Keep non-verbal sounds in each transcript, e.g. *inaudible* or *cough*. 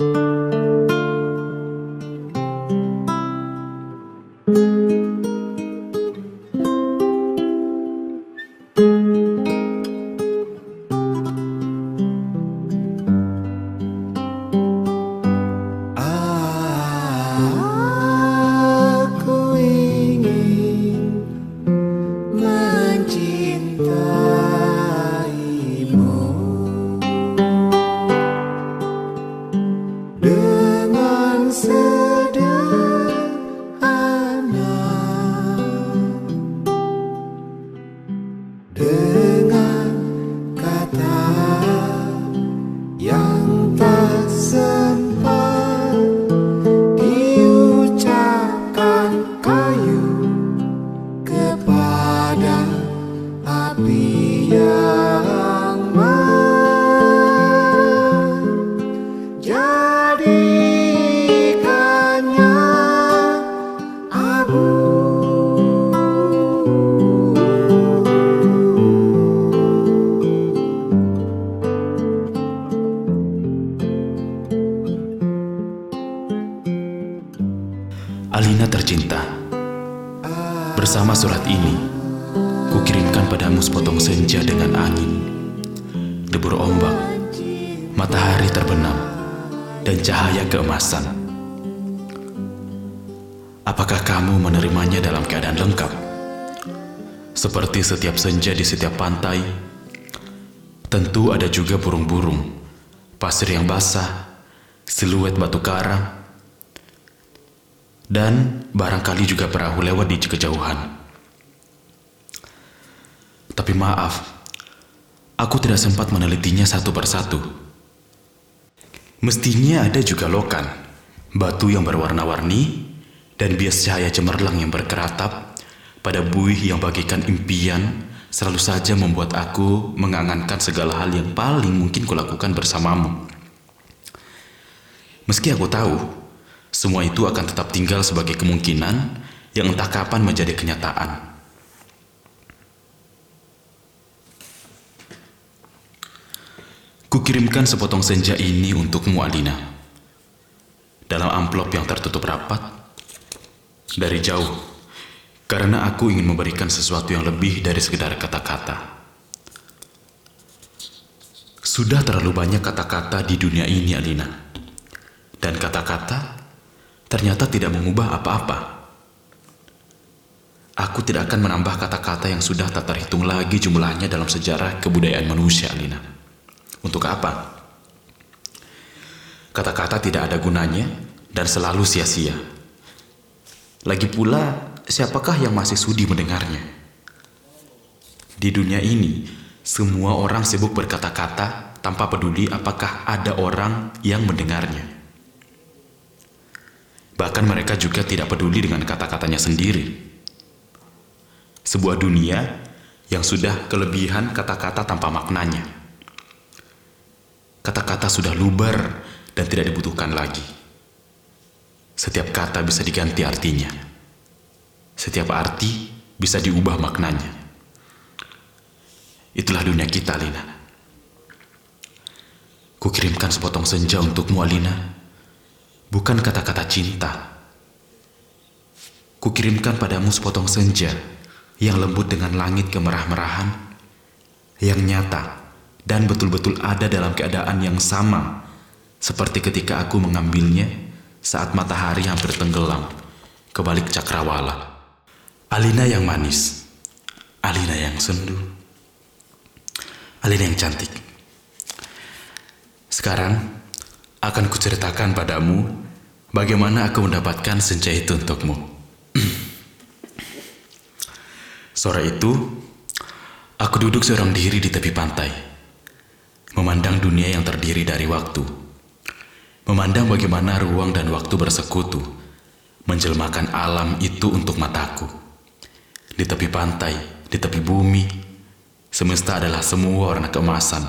Alina tercinta, bersama surat ini, kukirimkan padamu sepotong senja dengan angin, debur ombak, matahari terbenam, dan cahaya keemasan. Apakah kamu menerimanya dalam keadaan lengkap? Seperti setiap senja di setiap pantai, tentu ada juga burung-burung, pasir yang basah, siluet batu karang, dan barangkali juga perahu lewat di kejauhan. Tapi maaf, aku tidak sempat menelitinya satu persatu. Mestinya ada juga lokan, batu yang berwarna-warni, dan bias cahaya cemerlang yang berkeratap pada buih yang bagikan impian selalu saja membuat aku mengangankan segala hal yang paling mungkin kulakukan bersamamu. Meski aku tahu semua itu akan tetap tinggal sebagai kemungkinan yang entah kapan menjadi kenyataan. Kukirimkan sepotong senja ini untukmu Alina. Dalam amplop yang tertutup rapat. Dari jauh. Karena aku ingin memberikan sesuatu yang lebih dari sekedar kata-kata. Sudah terlalu banyak kata-kata di dunia ini, Alina. Dan kata-kata ternyata tidak mengubah apa-apa. Aku tidak akan menambah kata-kata yang sudah tak terhitung lagi jumlahnya dalam sejarah kebudayaan manusia, Alina. Untuk apa? Kata-kata tidak ada gunanya dan selalu sia-sia. Lagi pula, siapakah yang masih sudi mendengarnya? Di dunia ini, semua orang sibuk berkata-kata tanpa peduli apakah ada orang yang mendengarnya. Bahkan mereka juga tidak peduli dengan kata-katanya sendiri. Sebuah dunia yang sudah kelebihan kata-kata tanpa maknanya. Kata-kata sudah lubar dan tidak dibutuhkan lagi. Setiap kata bisa diganti artinya. Setiap arti bisa diubah maknanya. Itulah dunia kita, Lina. Kukirimkan sepotong senja untukmu, Alina bukan kata-kata cinta. Kukirimkan padamu sepotong senja yang lembut dengan langit kemerah-merahan, yang nyata dan betul-betul ada dalam keadaan yang sama seperti ketika aku mengambilnya saat matahari hampir tenggelam ke balik cakrawala. Alina yang manis, Alina yang sendu, Alina yang cantik. Sekarang, akan kuceritakan padamu bagaimana aku mendapatkan senja itu untukmu. Sore itu, aku duduk seorang diri di tepi pantai, memandang dunia yang terdiri dari waktu, memandang bagaimana ruang dan waktu bersekutu, menjelmakan alam itu untuk mataku. Di tepi pantai, di tepi bumi, semesta adalah semua warna keemasan,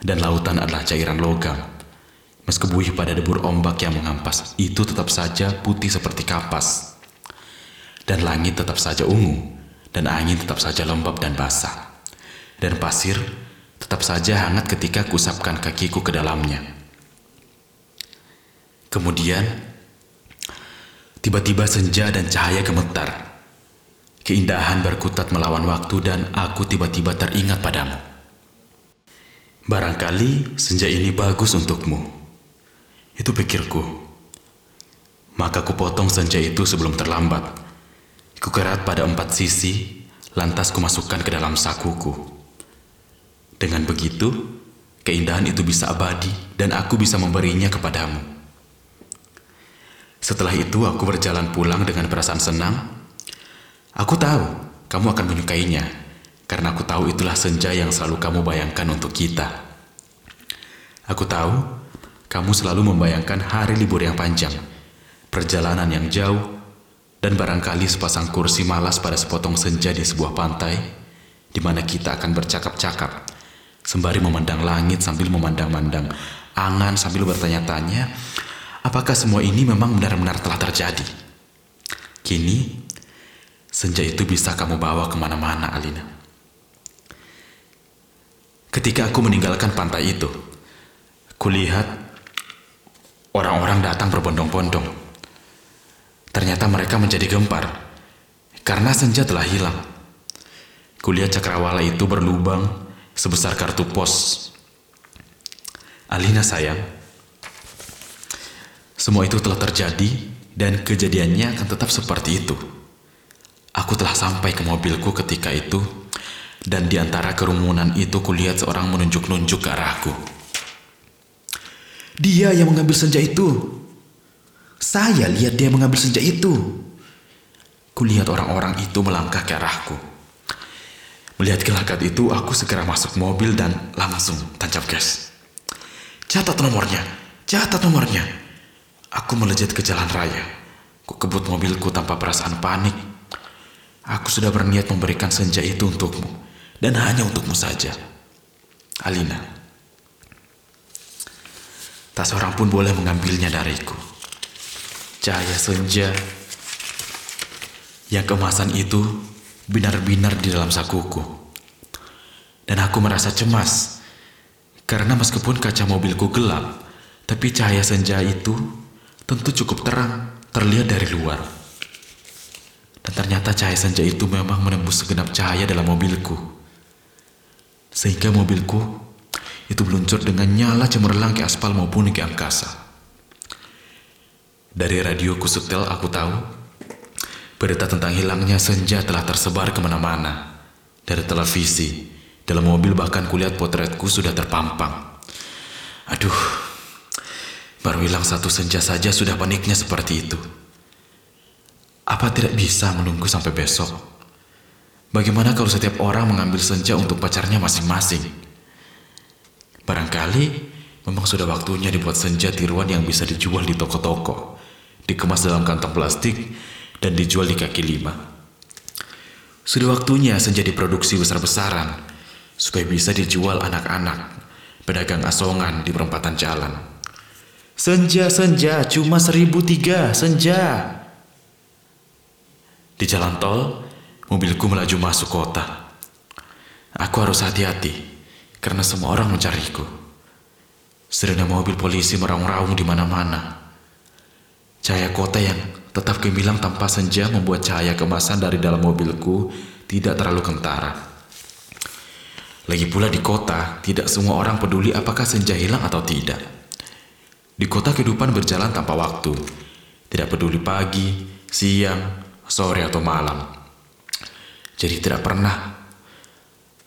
dan lautan adalah cairan logam Meski buih pada debur ombak yang mengampas, itu tetap saja putih seperti kapas. Dan langit tetap saja ungu, dan angin tetap saja lembab dan basah. Dan pasir tetap saja hangat ketika kusapkan kakiku ke dalamnya. Kemudian, tiba-tiba senja dan cahaya gemetar. Keindahan berkutat melawan waktu dan aku tiba-tiba teringat padamu. Barangkali senja ini bagus untukmu. Itu pikirku. Maka kupotong senja itu sebelum terlambat. Kukerat pada empat sisi, lantas kumasukkan ke dalam sakuku. Dengan begitu, keindahan itu bisa abadi dan aku bisa memberinya kepadamu. Setelah itu aku berjalan pulang dengan perasaan senang. Aku tahu kamu akan menyukainya, karena aku tahu itulah senja yang selalu kamu bayangkan untuk kita. Aku tahu kamu selalu membayangkan hari libur yang panjang, perjalanan yang jauh, dan barangkali sepasang kursi malas pada sepotong senja di sebuah pantai, di mana kita akan bercakap-cakap, sembari memandang langit sambil memandang-mandang angan sambil bertanya-tanya, Apakah semua ini memang benar-benar telah terjadi? Kini, senja itu bisa kamu bawa ke mana-mana, Alina. Ketika aku meninggalkan pantai itu, kulihat orang-orang datang berbondong-bondong. Ternyata mereka menjadi gempar karena senja telah hilang. Kulihat cakrawala itu berlubang sebesar kartu pos. Alina sayang, semua itu telah terjadi dan kejadiannya akan tetap seperti itu. Aku telah sampai ke mobilku ketika itu dan di antara kerumunan itu kulihat seorang menunjuk-nunjuk ke arahku. Dia yang mengambil senja itu. Saya lihat dia mengambil senja itu. Kulihat orang-orang itu melangkah ke arahku. Melihat gelagat itu, aku segera masuk mobil dan langsung tancap gas. Catat nomornya, catat nomornya. Aku melejit ke jalan raya. Ku kebut mobilku tanpa perasaan panik. Aku sudah berniat memberikan senja itu untukmu. Dan hanya untukmu saja. Alina. Tak seorang pun boleh mengambilnya dariku. Cahaya senja yang kemasan itu binar-binar di dalam sakuku. Dan aku merasa cemas. Karena meskipun kaca mobilku gelap, tapi cahaya senja itu tentu cukup terang terlihat dari luar. Dan ternyata cahaya senja itu memang menembus segenap cahaya dalam mobilku. Sehingga mobilku itu meluncur dengan nyala cemerlang ke aspal maupun ke angkasa. Dari radioku setel aku tahu berita tentang hilangnya senja telah tersebar ke mana-mana. Dari televisi, dalam mobil bahkan kulihat potretku sudah terpampang. Aduh, Baru hilang satu senja saja sudah paniknya seperti itu. Apa tidak bisa menunggu sampai besok? Bagaimana kalau setiap orang mengambil senja untuk pacarnya masing-masing? Barangkali memang sudah waktunya dibuat senja tiruan yang bisa dijual di toko-toko, dikemas dalam kantong plastik, dan dijual di kaki lima. Sudah waktunya senja diproduksi besar-besaran, supaya bisa dijual anak-anak, pedagang asongan di perempatan jalan. Senja, senja, cuma seribu tiga, senja. Di jalan tol, mobilku melaju masuk kota. Aku harus hati-hati, karena semua orang mencariku. Sirene mobil polisi meraung-raung di mana-mana. Cahaya kota yang tetap gemilang tanpa senja membuat cahaya kemasan dari dalam mobilku tidak terlalu kentara. Lagi pula di kota, tidak semua orang peduli apakah senja hilang atau tidak. Di kota kehidupan berjalan tanpa waktu, tidak peduli pagi, siang, sore atau malam. Jadi tidak pernah,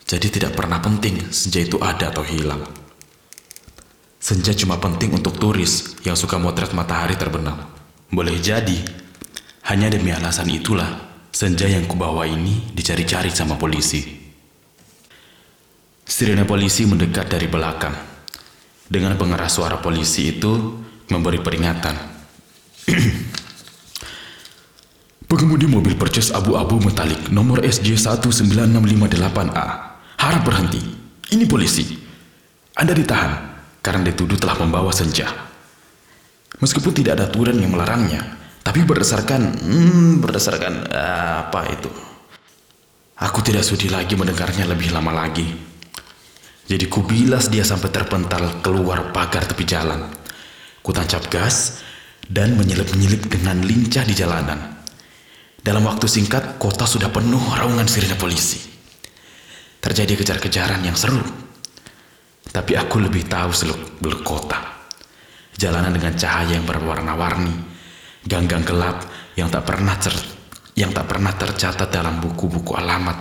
jadi tidak pernah penting senja itu ada atau hilang. Senja cuma penting untuk turis yang suka motret matahari terbenam. Boleh jadi, hanya demi alasan itulah senja yang kubawa ini dicari-cari sama polisi. Sirene polisi mendekat dari belakang. Dengan pengeras suara polisi itu memberi peringatan. *clears throat* Pengemudi mobil perces abu-abu metalik nomor SJ19658A harap berhenti. Ini polisi. Anda ditahan karena dituduh telah membawa senja. Meskipun tidak ada aturan yang melarangnya, tapi berdasarkan hmm, berdasarkan uh, apa itu? Aku tidak sudi lagi mendengarnya lebih lama lagi. Jadi kubilas dia sampai terpental keluar pagar tepi jalan. Ku tancap gas dan menyelip-nyelip dengan lincah di jalanan. Dalam waktu singkat, kota sudah penuh raungan sirine polisi. Terjadi kejar-kejaran yang seru. Tapi aku lebih tahu seluk-beluk kota. Jalanan dengan cahaya yang berwarna-warni, ganggang gelap yang tak pernah ter yang tak pernah tercatat dalam buku-buku alamat,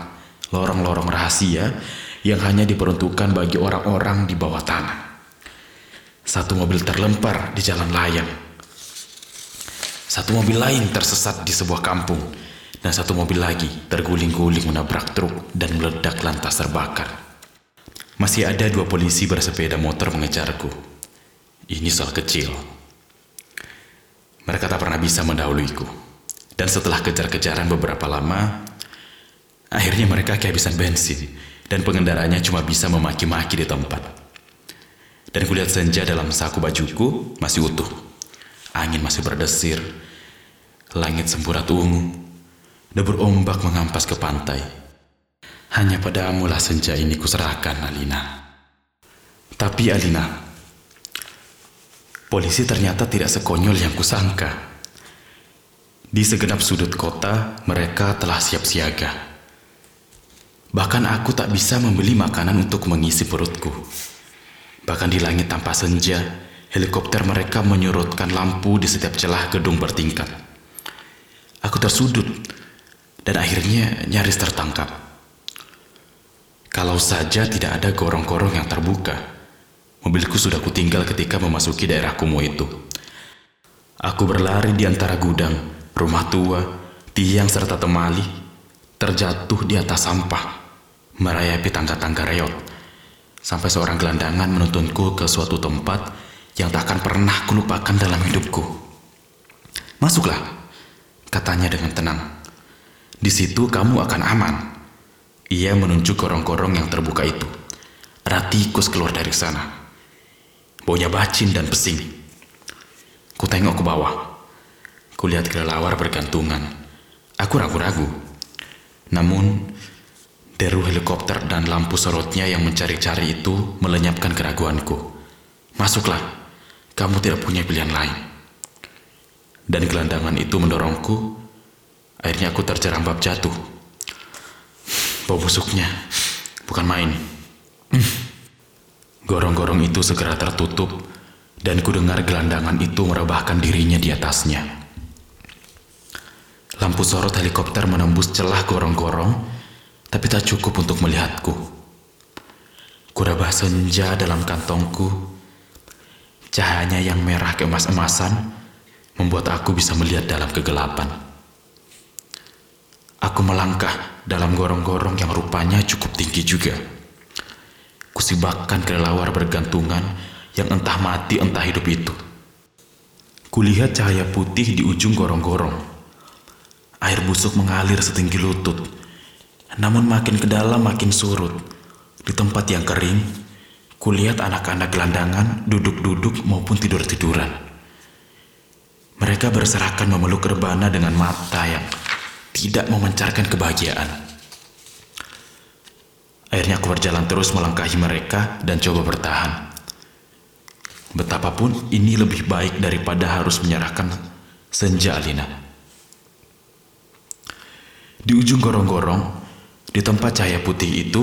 lorong-lorong rahasia yang hanya diperuntukkan bagi orang-orang di bawah tanah. Satu mobil terlempar di jalan layang. Satu mobil lain tersesat di sebuah kampung. Dan satu mobil lagi terguling-guling menabrak truk dan meledak lantas terbakar. Masih ada dua polisi bersepeda motor mengejarku. Ini soal kecil. Mereka tak pernah bisa mendahuluiku. Dan setelah kejar-kejaran beberapa lama, akhirnya mereka kehabisan bensin dan pengendaranya cuma bisa memaki-maki di tempat. Dan kulihat senja dalam saku bajuku masih utuh. Angin masih berdesir. Langit semburat ungu. Debur ombak mengampas ke pantai. Hanya padamu lah senja ini kuserahkan, Alina. Tapi Alina, polisi ternyata tidak sekonyol yang kusangka. Di segenap sudut kota, mereka telah siap siaga. Bahkan aku tak bisa membeli makanan untuk mengisi perutku. Bahkan di langit tanpa senja, helikopter mereka menyorotkan lampu di setiap celah gedung bertingkat. Aku tersudut dan akhirnya nyaris tertangkap. Kalau saja tidak ada gorong-gorong yang terbuka, mobilku sudah kutinggal ketika memasuki daerah kumuh itu. Aku berlari di antara gudang, rumah tua, tiang serta temali, terjatuh di atas sampah, merayapi tangga-tangga reot, sampai seorang gelandangan menuntunku ke suatu tempat yang tak akan pernah kulupakan dalam hidupku. Masuklah, katanya dengan tenang. Di situ kamu akan aman. Ia menunjuk gorong-gorong yang terbuka itu. Ada tikus keluar dari sana. Baunya bacin dan pesing. Ku tengok ke bawah. Kulihat kelelawar bergantungan. Aku ragu-ragu. Namun, deru helikopter dan lampu sorotnya yang mencari-cari itu melenyapkan keraguanku. Masuklah, kamu tidak punya pilihan lain. Dan gelandangan itu mendorongku Akhirnya aku terjerambab jatuh. Bau busuknya, bukan main. Gorong-gorong itu segera tertutup dan ku dengar gelandangan itu merebahkan dirinya di atasnya. Lampu sorot helikopter menembus celah gorong-gorong, tapi tak cukup untuk melihatku. Kurabah senja dalam kantongku. Cahayanya yang merah keemas-emasan membuat aku bisa melihat dalam kegelapan. Aku melangkah dalam gorong-gorong yang rupanya cukup tinggi juga. Kusibakkan kelelawar bergantungan yang entah mati entah hidup itu. Kulihat cahaya putih di ujung gorong-gorong. Air busuk mengalir setinggi lutut. Namun makin ke dalam makin surut. Di tempat yang kering, kulihat anak-anak gelandangan duduk-duduk maupun tidur-tiduran. Mereka berserakan memeluk rebana dengan mata yang tidak memancarkan kebahagiaan. Akhirnya aku berjalan terus melangkahi mereka dan coba bertahan. Betapapun ini lebih baik daripada harus menyerahkan senja Alina. Di ujung gorong-gorong, di tempat cahaya putih itu,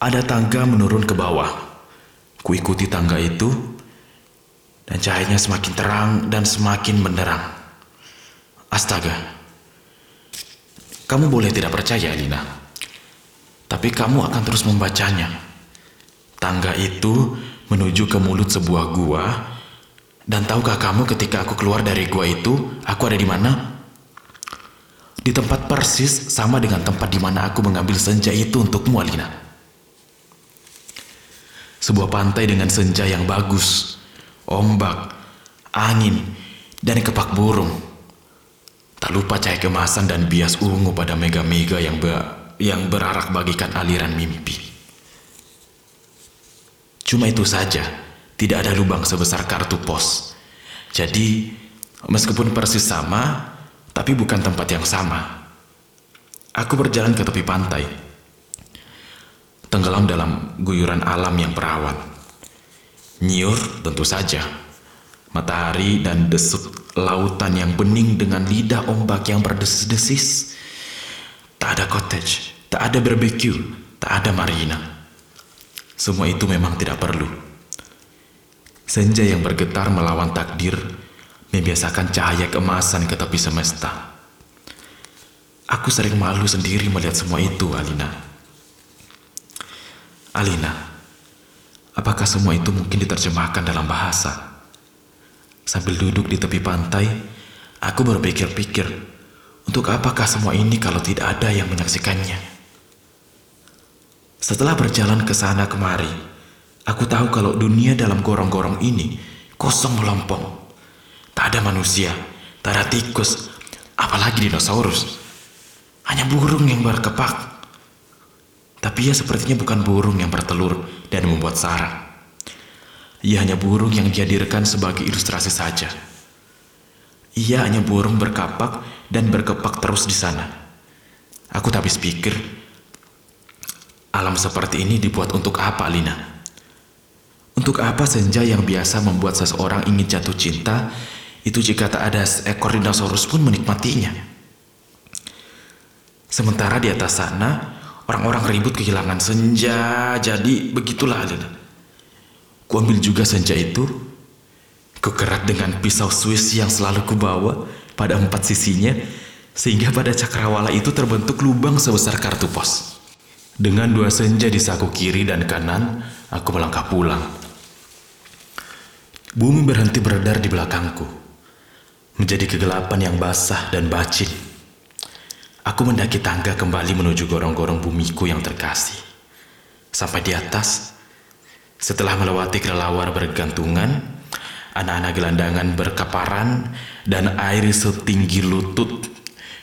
ada tangga menurun ke bawah. Kuikuti tangga itu, dan cahayanya semakin terang dan semakin benderang. Astaga, kamu boleh tidak percaya, Lina. Tapi kamu akan terus membacanya. Tangga itu menuju ke mulut sebuah gua. Dan tahukah kamu ketika aku keluar dari gua itu, aku ada di mana? Di tempat persis sama dengan tempat di mana aku mengambil senja itu untukmu, Alina. Sebuah pantai dengan senja yang bagus, ombak, angin, dan kepak burung. Tak lupa cahaya kemasan dan bias ungu pada mega-mega yang be yang berarak bagikan aliran mimpi. Cuma itu saja, tidak ada lubang sebesar kartu pos. Jadi, meskipun persis sama, tapi bukan tempat yang sama. Aku berjalan ke tepi pantai, tenggelam dalam guyuran alam yang perawan. Nyiur tentu saja, matahari dan desut lautan yang bening dengan lidah ombak yang berdesis-desis. Tak ada cottage, tak ada barbecue, tak ada marina. Semua itu memang tidak perlu. Senja yang bergetar melawan takdir membiasakan cahaya keemasan ke tepi semesta. Aku sering malu sendiri melihat semua itu, Alina. Alina, apakah semua itu mungkin diterjemahkan dalam bahasa? Sambil duduk di tepi pantai, aku berpikir-pikir, untuk apakah semua ini kalau tidak ada yang menyaksikannya? Setelah berjalan ke sana kemari, aku tahu kalau dunia dalam gorong-gorong ini kosong melompong. Tak ada manusia, tak ada tikus, apalagi dinosaurus. Hanya burung yang berkepak. Tapi ia sepertinya bukan burung yang bertelur dan membuat sarang. Ia hanya burung yang dihadirkan sebagai ilustrasi saja. Ia hanya burung berkapak dan berkepak terus di sana. Aku tak habis pikir, alam seperti ini dibuat untuk apa, Lina? Untuk apa senja yang biasa membuat seseorang ingin jatuh cinta, itu jika tak ada seekor dinosaurus pun menikmatinya. Sementara di atas sana, orang-orang ribut kehilangan senja, jadi begitulah Alina. Kuambil juga senja itu. Kukerat dengan pisau Swiss yang selalu kubawa pada empat sisinya, sehingga pada cakrawala itu terbentuk lubang sebesar kartu pos. Dengan dua senja di saku kiri dan kanan, aku melangkah pulang. Bumi berhenti beredar di belakangku, menjadi kegelapan yang basah dan bacin. Aku mendaki tangga kembali menuju gorong-gorong bumiku yang terkasih. Sampai di atas, setelah melewati kelelawar bergantungan, anak-anak gelandangan berkaparan, dan air setinggi lutut,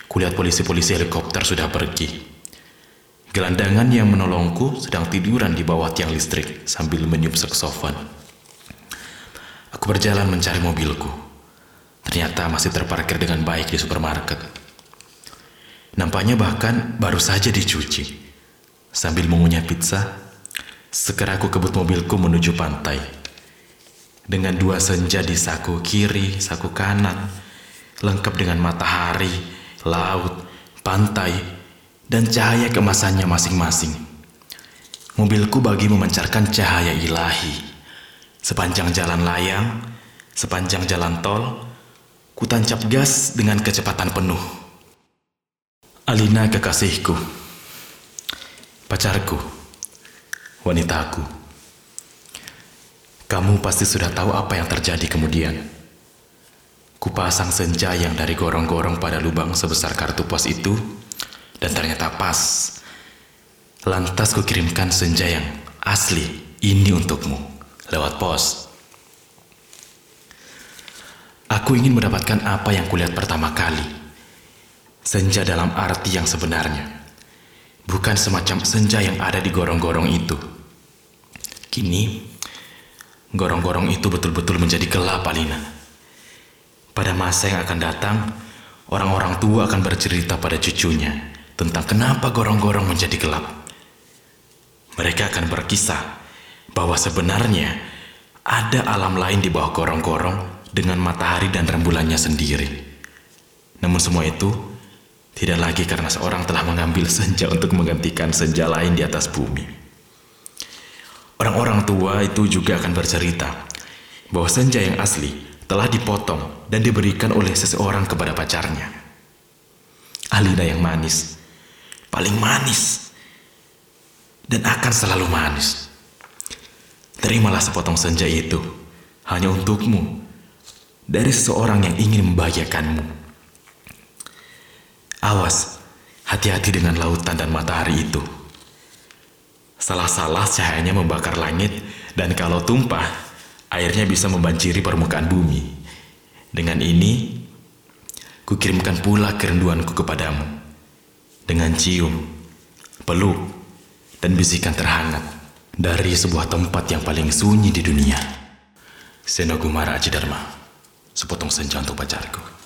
kulihat polisi-polisi helikopter sudah pergi. Gelandangan yang menolongku sedang tiduran di bawah tiang listrik sambil meniup saksofon. Aku berjalan mencari mobilku. Ternyata masih terparkir dengan baik di supermarket. Nampaknya bahkan baru saja dicuci. Sambil mengunyah pizza, Segera aku kebut mobilku menuju pantai. Dengan dua senja di saku kiri, saku kanan, lengkap dengan matahari, laut, pantai, dan cahaya kemasannya masing-masing. Mobilku bagi memancarkan cahaya ilahi. Sepanjang jalan layang, sepanjang jalan tol, ku tancap gas dengan kecepatan penuh. Alina kekasihku, pacarku wanitaku. Kamu pasti sudah tahu apa yang terjadi kemudian. Kupasang senja yang dari gorong-gorong pada lubang sebesar kartu pos itu, dan ternyata pas. Lantas kukirimkan senja yang asli ini untukmu lewat pos. Aku ingin mendapatkan apa yang kulihat pertama kali. Senja dalam arti yang sebenarnya bukan semacam senja yang ada di gorong-gorong itu. Kini, gorong-gorong itu betul-betul menjadi gelap, Alina. Pada masa yang akan datang, orang-orang tua akan bercerita pada cucunya tentang kenapa gorong-gorong menjadi gelap. Mereka akan berkisah bahwa sebenarnya ada alam lain di bawah gorong-gorong dengan matahari dan rembulannya sendiri. Namun semua itu tidak lagi karena seorang telah mengambil senja untuk menggantikan senja lain di atas bumi. Orang-orang tua itu juga akan bercerita bahwa senja yang asli telah dipotong dan diberikan oleh seseorang kepada pacarnya. Alina yang manis, paling manis, dan akan selalu manis. Terimalah sepotong senja itu hanya untukmu dari seseorang yang ingin membahagiakanmu. Awas, hati-hati dengan lautan dan matahari itu. Salah-salah cahayanya membakar langit dan kalau tumpah, airnya bisa membanjiri permukaan bumi. Dengan ini, kukirimkan pula kerinduanku kepadamu. Dengan cium, peluk, dan bisikan terhangat dari sebuah tempat yang paling sunyi di dunia. Senogumara Aji Dharma, sepotong senja untuk pacarku.